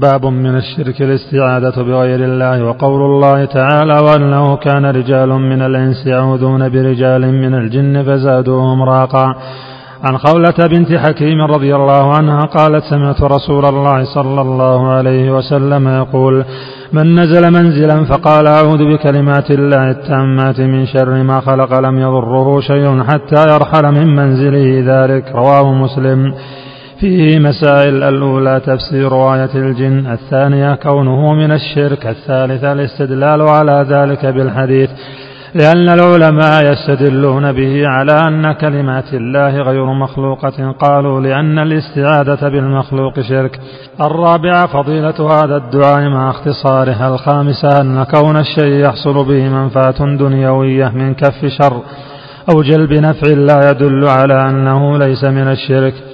باب من الشرك الاستعاذة بغير الله وقول الله تعالى وأنه كان رجال من الإنس يعوذون برجال من الجن فزادوهم راقا. عن خولة بنت حكيم رضي الله عنها قالت سمعت رسول الله صلى الله عليه وسلم يقول من نزل منزلا فقال أعوذ بكلمات الله التامات من شر ما خلق لم يضره شيء حتى يرحل من منزله ذلك. رواه مسلم. فيه مسائل الأولى تفسير آية الجن الثانية كونه من الشرك الثالثة الاستدلال على ذلك بالحديث لأن العلماء يستدلون به على أن كلمات الله غير مخلوقة قالوا لأن الاستعاذة بالمخلوق شرك. الرابعة فضيلة هذا الدعاء مع اختصارها الخامسة أن كون الشيء يحصل به منفعة دنيوية من كف شر أو جلب نفع لا يدل على أنه ليس من الشرك.